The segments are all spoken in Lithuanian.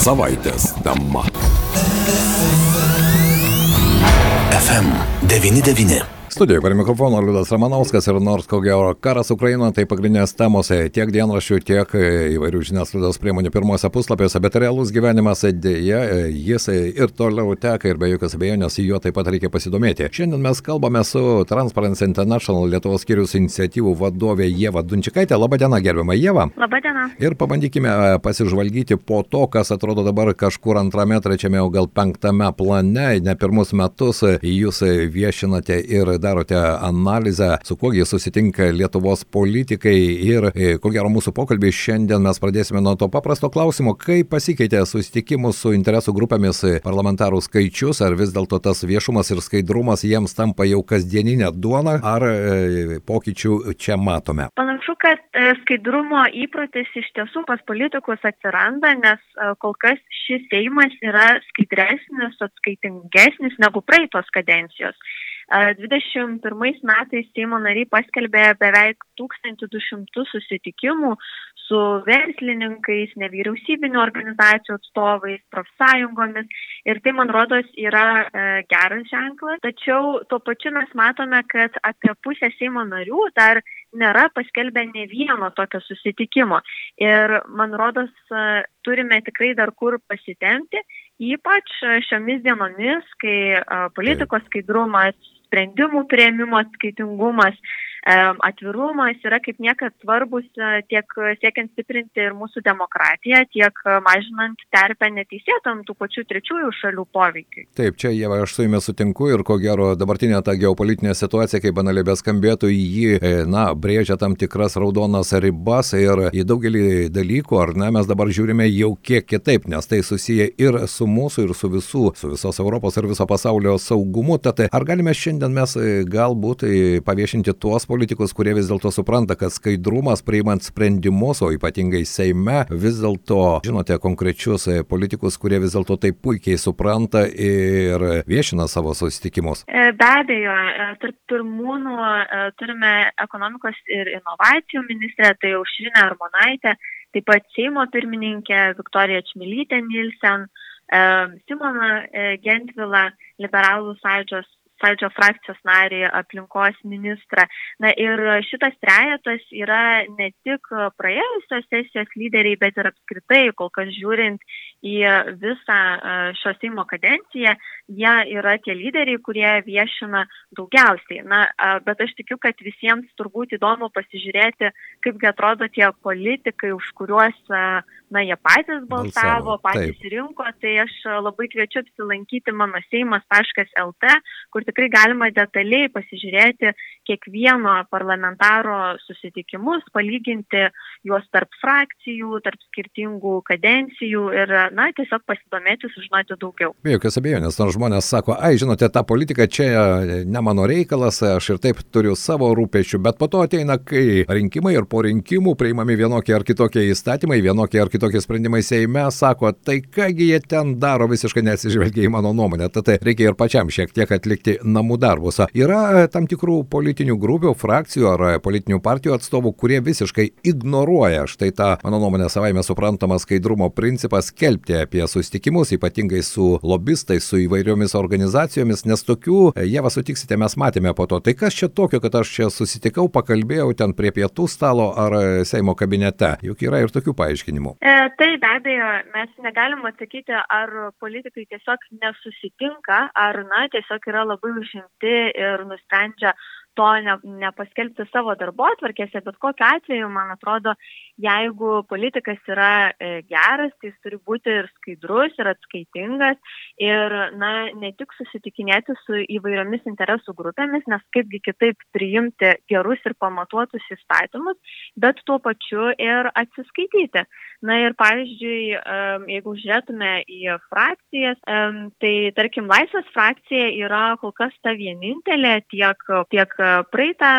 Savaitės tema. FM99. Studijoje prie mikrofono Liudas Ramanauskas ir nors ko gero karas Ukrainoje tai pagrindinės temos tiek dienraščių, tiek įvairių žiniasklaidos priemonių pirmose puslapiuose, bet realus gyvenimas dėja, jis ir toliau teka ir be jokios abejonės juo taip pat reikia pasidomėti. Šiandien mes kalbame su Transparency International Lietuvos skyrius iniciatyvų vadovė Jėva Dunčikaitė. Labadiena, gerbiama Jėva. Labadiena. Ir pabandykime pasižvalgyti po to, kas atrodo dabar kažkur antrame, trečiame, o gal penktame plane. Ne pirmus metus jūs viešinate ir darote analizę, su kuo jie susitinka Lietuvos politikai ir e, ko gero mūsų pokalbį šiandien mes pradėsime nuo to paprasto klausimo, kaip pasikeitė susitikimų su interesų grupėmis parlamentarų skaičius, ar vis dėlto tas viešumas ir skaidrumas jiems tampa jau kasdieninė duona, ar e, pokyčių čia matome. Panašu, kad e, skaidrumo įprotis iš tiesų pas politikus atsiranda, nes kol kas šis Seimas yra skaidresnis, atskaitingesnis negu praeitos kadencijos. 21 metais Seimo nariai paskelbė beveik 1200 susitikimų su verslininkais, nevyriausybinio organizacijų atstovais, profsąjungomis ir tai, man rodos, yra e, geras ženklas. Tačiau tuo pačiu mes matome, kad apie pusę Seimo narių dar nėra paskelbę ne vieno tokio susitikimo. Ir man rodos, e, turime tikrai dar kur pasitemti, ypač šiomis dienomis, kai e, politikos skaidrumas sprendimų prieimimo atskaitingumas, atvirumas yra kaip niekad svarbus tiek siekiant stiprinti ir mūsų demokratiją, tiek mažinant terpę neteisėtam tų pačių trečiųjų šalių poveikiai. Taip, čia jau aš su jumis sutinku ir ko gero dabartinė ta geopolitinė situacija, kaip banaliai beskambėtų, jį, e, na, brėžia tam tikras raudonas ribas ir į daugelį dalykų, ar ne, mes dabar žiūrime jau kiek kitaip, nes tai susiję ir su mūsų, ir su visų, su visos Europos ir viso pasaulio saugumu. Tad ar galime šiandien mes e, galbūt e, paviešinti tuos politikus, kurie vis dėlto supranta, kad skaidrumas priimant sprendimus, o ypatingai Seime, vis dėlto, žinote, konkrečius e, politikus, kurie vis dėlto tai puikiai supranta ir viešina savo susitikimus. Be abejo, tarp pirmūnų turime ekonomikos ir inovacijų ministrę, tai Aušrinė Armonaitė, taip pat Seimo pirmininkė Viktorija Čmilytė Nilsen, Simona Gentvila, liberalų sąjūdžios sąjūdžio frakcijos narį, aplinkos ministrą. Na ir šitas trejetas yra ne tik praėjusios sesijos lyderiai, bet ir apskritai, kol kas žiūrint į visą šio Seimo kadenciją, jie yra tie lyderiai, kurie viešina daugiausiai. Na, bet aš tikiu, kad visiems turbūt įdomu pasižiūrėti, kaipgi atrodo tie politikai, už kuriuos, na, jie patys balsavo, patys Taip. rinko. Tai aš labai kviečiu apsilankyti mano seimas.lt, kur tikrai galima detaliai pasižiūrėti kiekvieno parlamentaro susitikimus, palyginti juos tarp frakcijų, tarp skirtingų kadencijų ir, na, tiesiog pasidomėti, sužinoti daugiau. Be jokios abejonės, nors žmonės sako, ai, žinote, ta politika čia ne mano reikalas, aš ir taip turiu savo rūpešių, bet po to ateina, kai rinkimai ir po rinkimų priimami vienokie ar kitokie įstatymai, vienokie ar kitokie sprendimai Seime, sako, tai kągi jie ten daro, visiškai nesižvelgia į mano nuomonę, tad reikia ir pačiam šiek tiek atlikti namų darbus. Yra tam tikrų politinių grupių, frakcijų ar politinių partijų atstovų, kurie visiškai ignoruoja štai tą, mano nuomonė, savaime suprantamą skaidrumo principą skelbti apie susitikimus, ypatingai su lobistais, su įvairiomis organizacijomis, nes tokių, jie vas sutiksite, mes matėme po to. Tai kas čia tokio, kad aš čia susitikau, pakalbėjau ten prie pietų stalo ar Seimo kabinete? Juk yra ir tokių paaiškinimų. E, tai be abejo, mes negalim atsakyti, ar politikai tiesiog nesusitinka, ar, na, tiesiog yra labai užimti ir nusprendžia to ne, nepaskelbti savo darbo atvarkėse, bet kokiu atveju, man atrodo, jeigu politikas yra e, geras, tai jis turi būti ir skaidrus, ir atskaitingas, ir, na, ne tik susitikinėti su įvairiomis interesų grupėmis, nes kaipgi kitaip priimti gerus ir pamatuotus įstatymus, bet tuo pačiu ir atsiskaityti. Na ir pavyzdžiui, jeigu žiūrėtume į frakcijas, tai tarkim, Laisvės frakcija yra kol kas ta vienintelė tiek, tiek praeitą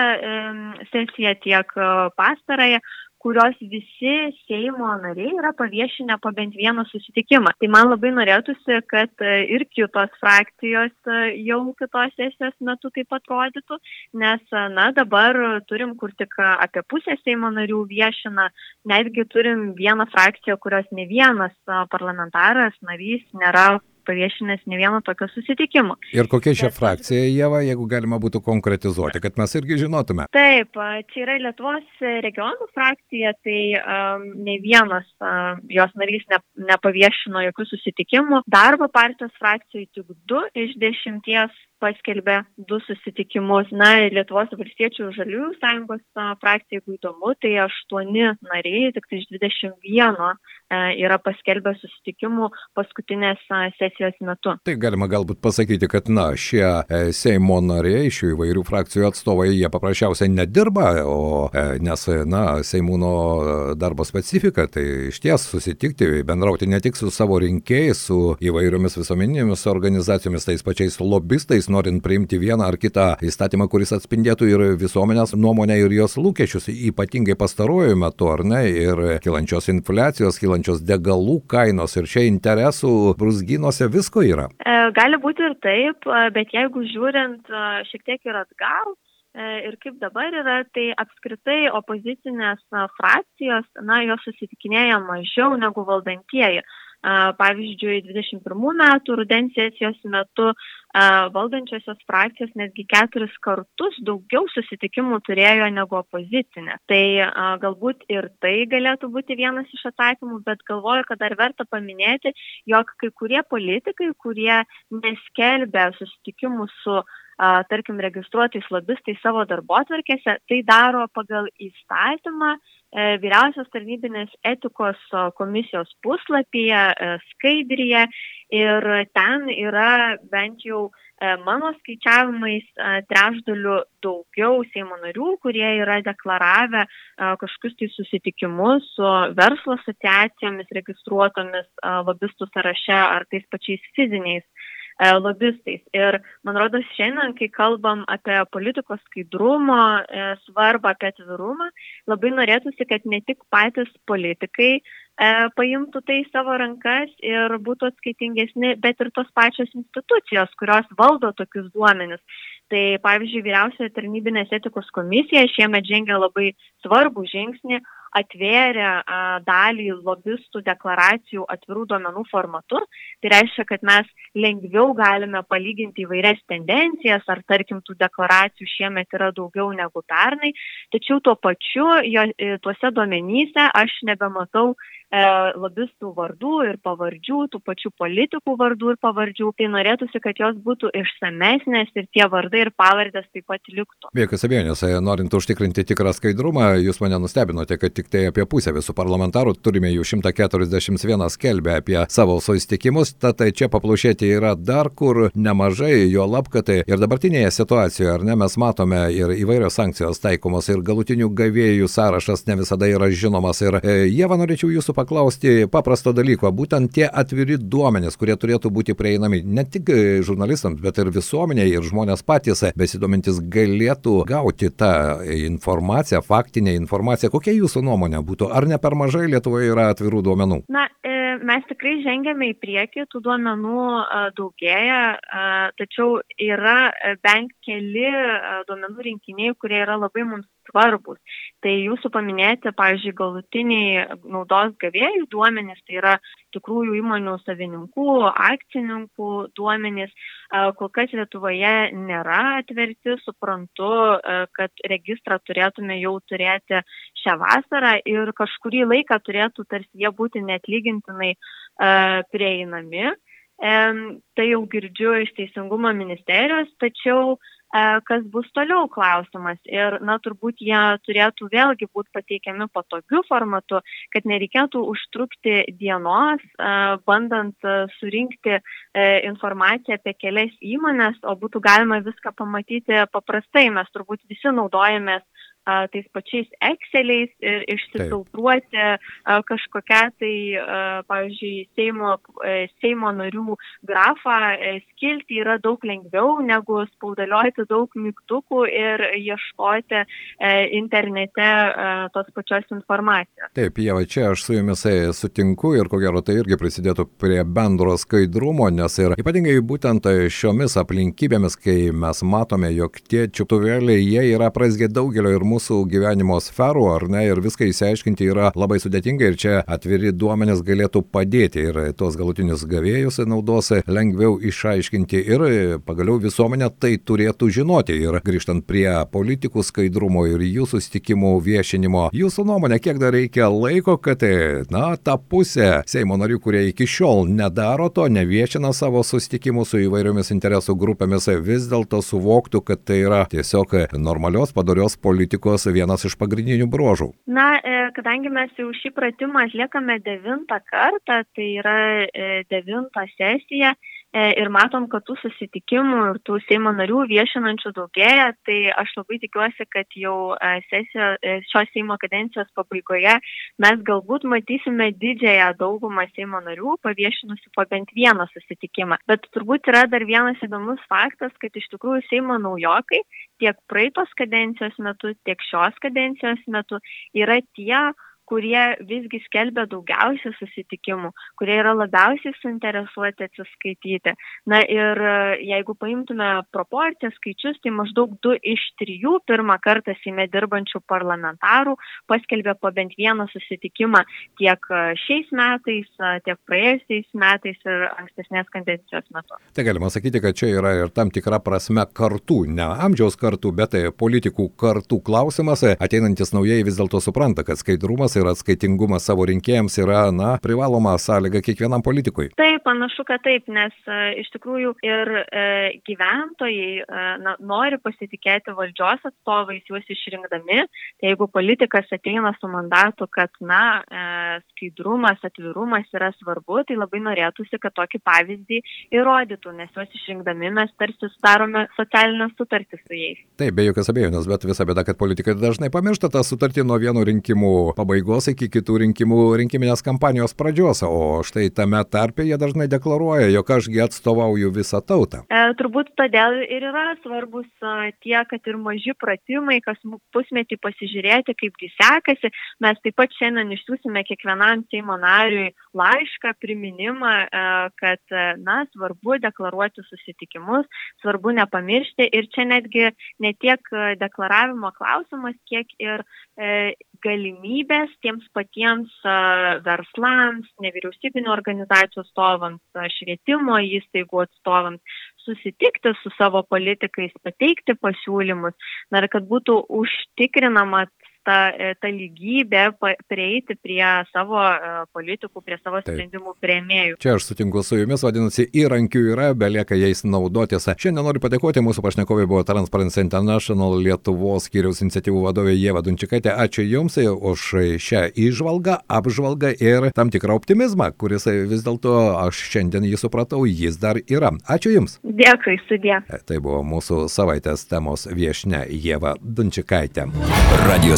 sesiją, tiek pastarąją, kurios visi Seimo nariai yra paviešinę po bent vieną susitikimą. Tai man labai norėtųsi, kad e, ir kitos frakcijos e, jau kitos sesijos metu taip atrodytų, nes, na, dabar turim, kur tik apie pusę Seimo narių viešina, netgi turim vieną frakciją, kurios ne vienas parlamentaras, narys nėra paviešinęs ne vieno tokio susitikimo. Ir kokia čia frakcija, Jeva, jeigu galima būtų konkretizuoti, kad mes irgi žinotume? Taip, čia yra Lietuvos regionų frakcija, tai um, ne vienas uh, jos narys ne, nepaviešino jokių susitikimų. Darbo partijos frakcijai tik du iš dešimties paskelbė du susitikimus. Na, Lietuvos valstiečių žaliųjų sąjungos frakcija, jeigu įdomu, tai aštuoni nariai, tik iš 21 e, yra paskelbę susitikimų paskutinės sesijos metu. Tai galima galbūt pasakyti, kad, na, šie e, Seimo nariai, šių įvairių frakcijų atstovai, jie paprasčiausiai nedirba, o, e, nes, na, Seimūno darbo specifika, tai iš ties susitikti, bendrauti ne tik su savo rinkėjais, su įvairiomis visuomeninėmis organizacijomis, tais pačiais lobistais, norint priimti vieną ar kitą įstatymą, kuris atspindėtų ir visuomenės nuomonę ir jos lūkesčius, ypatingai pastaruoju metu, ar ne, ir kilančios infliacijos, kilančios degalų kainos ir čia interesų brusgynuose visko yra. E, gali būti ir taip, e, bet jeigu žiūrint e, šiek tiek ir atgal, ir kaip dabar yra, tai apskritai opozicinės frakcijos, na, jos susitikinėja mažiau negu valdantieji. Pavyzdžiui, 21 metų rudens sesijos metu valdančiosios frakcijos netgi keturis kartus daugiau susitikimų turėjo negu opozicinė. Tai galbūt ir tai galėtų būti vienas iš atsakymų, bet galvoju, kad dar verta paminėti, jog kai kurie politikai, kurie neskelbė susitikimų su tarkim, registruotais lobistais savo darbo atvarkėse, tai daro pagal įstatymą e, vyriausios tarnybinės etikos komisijos puslapyje, e, skaidrėje. Ir ten yra bent jau e, mano skaičiavimais trešdalių daugiau Seimo narių, kurie yra deklaravę kažkokius tai susitikimus su verslo asociacijomis registruotomis lobistų sąraše ar tais pačiais fiziniais E, lobistais. Ir man rodos šiandien, kai kalbam apie politikos skaidrumo e, svarbą, apie atvirumą, labai norėtųsi, kad ne tik patys politikai e, paimtų tai savo rankas ir būtų atskaitingesni, bet ir tos pačios institucijos, kurios valdo tokius duomenis. Tai pavyzdžiui, vyriausioje tarnybinės etikos komisija šiemet žengia labai svarbų žingsnį atvėrė dalį lobistų deklaracijų atvirų duomenų formatu. Tai reiškia, kad mes lengviau galime palyginti įvairias tendencijas, ar tarkim tų deklaracijų šiemet yra daugiau negu pernai, tačiau tuo pačiu jo, e, tuose duomenyse aš nebematau lobistų vardų ir pavardžių, tų pačių politikų vardų ir pavardžių. Tai norėtųsi, kad jos būtų išsamesnės ir tie vardai ir pavardės taip pat liktų. Be jokios abejonės, e, norint užtikrinti tikrą skaidrumą, jūs mane nustebinote, kad tik tai apie pusę visų parlamentarų, turime jų 141 skelbę apie savo susitikimus, tad čia paplušėti yra dar kur nemažai, jo lapkatai ir dabartinėje situacijoje, ar ne, mes matome ir įvairios sankcijos taikomos ir galutinių gavėjų sąrašas ne visada yra žinomas. Ir e, Jeva, norėčiau jūsų paklausti paprasto dalyko, būtent tie atviri duomenys, kurie turėtų būti prieinami ne tik žurnalistams, bet ir visuomeniai ir žmonės patys besidomintis galėtų gauti tą informaciją, faktinę informaciją. Kokia jūsų nuomonė būtų, ar ne per mažai Lietuvoje yra atvirų duomenų? Na, e, mes tikrai žengėme į priekį, tų duomenų daugėja, tačiau yra e, bent keli duomenų rinkiniai, kurie yra labai mums svarbus. Tai jūsų paminėti, pavyzdžiui, galutiniai naudos gavėjų duomenys, tai yra tikrųjų įmonių savininkų, akcininkų duomenys, kol kas Lietuvoje nėra atverti, suprantu, kad registrą turėtume jau turėti šią vasarą ir kažkurį laiką turėtų tarsi jie būti netlygintinai prieinami. Tai jau girdžiu iš Teisingumo ministerijos, tačiau E, kas bus toliau klausimas. Ir, na, turbūt jie turėtų vėlgi būti pateikiami patogiu formatu, kad nereikėtų užtrukti dienos, e, bandant e, surinkti informaciją apie kelias įmonės, o būtų galima viską pamatyti paprastai. Mes turbūt visi naudojamės a, tais pačiais Exceliais ir išsifiltruoti a, kažkokią tai, a, pavyzdžiui, Seimo, a, Seimo narių grafą a, skilti yra daug lengviau negu spaudalioti daug mygtukų ir ieškoti a, internete a, tos pačios informacijos. Taip, Jeva, čia aš su jumis sutinku ir ko gero tai irgi prisidėtų prie bendro skaidrumo, nes ir ypatingai būtent šiomis aplinkybėmis, kai mes matome, jog tie čiuptuvėliai, jie yra prasgė daugelio ir mūsų gyvenimo sferų, ar ne, ir viską įsiaiškinti yra labai sudėtinga ir čia atviri duomenys galėtų padėti ir tos galutinius gavėjus naudos lengviau išaiškinti ir pagaliau visuomenė tai turėtų žinoti. Ir grįžtant prie politikų skaidrumo ir jų susitikimų viešinimo, jūsų nuomonė, kiek dar reikia laiko, kad, na, ta pusė Seimo narių, kurie iki šiol nedaro to, neviešina savo susitikimų su įvairiomis interesų grupėmis, vis dėlto suvoktų, kad tai yra tiesiog normalios, padorios politikos vienas iš pagrindinių bruožų? Na, e, kadangi mes jau šį pratimą atliekame devintą kartą, tai yra e, devinta sesija, ir matom, kad tų susitikimų ir tų Seimo narių viešinančių daugėja, tai aš labai tikiuosi, kad jau e, sesijo, e, šios Seimo kadencijos pabaigoje mes galbūt matysime didžiąją daugumą Seimo narių paviešinusių po bent vieną susitikimą. Bet turbūt yra dar vienas įdomus faktas, kad iš tikrųjų Seimo naujokai tiek praeitos kadencijos metu, tiek šios kadencijos metu yra tie, kurie visgi skelbia daugiausiai susitikimų, kurie yra labiausiai suinteresuoti atsiskaityti. Na ir e, jeigu paimtume proporciją skaičius, tai maždaug 2 iš 3 pirmą kartą Seime dirbančių parlamentarų paskelbė po bent vieną susitikimą tiek e, šiais metais, e, tiek praėjusiais metais ir ankstesnės kadencijos metu. Tai galima sakyti, kad čia yra ir tam tikra prasme kartų, ne amžiaus kartų, bet tai politikų kartų klausimas. Ateinantis naujai vis dėlto supranta, kad skaidrumas ir atskaitingumas savo rinkėjams yra, na, privaloma sąlyga kiekvienam politikui. Taip, panašu, kad taip, nes e, iš tikrųjų ir e, gyventojai e, na, nori pasitikėti valdžios atstovais, juos išrinkdami. Tai jeigu politikas ateina su mandatu, kad, na, e, skaidrumas, atvirumas yra svarbu, tai labai norėtųsi, kad tokį pavyzdį įrodytų, nes juos išrinkdami mes tarsi sudarome socialinę sutartį su jais. Taip, be jokios abejonės, bet visa bėda, kad politikai dažnai pamiršta tą sutartį nuo vieno rinkimų pabaigos pabaigos iki kitų rinkimų rinkiminės kampanijos pradžios, o štai tame tarpe jie dažnai deklaruoja, jog ašgi atstovauju visą tautą. E, turbūt todėl ir yra svarbus e, tie, kad ir maži pratimai, kas pusmetį pasižiūrėti, kaipgi sekasi. Mes taip pat šiandien išsiųsime kiekvienam Seimo nariui laišką, priminimą, e, kad, e, na, svarbu deklaruoti susitikimus, svarbu nepamiršti ir čia netgi ne tiek deklaravimo klausimas, kiek ir e, galimybės tiems patiems verslams, nevyriausybinio organizacijų atstovams, švietimo įstaigų atstovams susitikti su savo politikais, pateikti pasiūlymus, na ir kad būtų užtikrinama ta, e, ta lygybė prieiti prie savo e, politikų, prie savo Taip. sprendimų prieimėjų. Čia aš sutinku su jumis, vadinasi, įrankių yra, belieka jais naudotis. Šiandien noriu padėkoti, mūsų pašnekovai buvo Transparency International Lietuvos skyriaus iniciatyvų vadovė Jėva Dunčikaitė. Ačiū Jums už šią įžvalgą, apžvalgą ir tam tikrą optimizmą, kuris vis dėlto aš šiandien jį supratau, jis dar yra. Ačiū Jums. Dėkui, sudė. Tai buvo mūsų savaitės temos viešne Jėva Dunčikaitė. Radio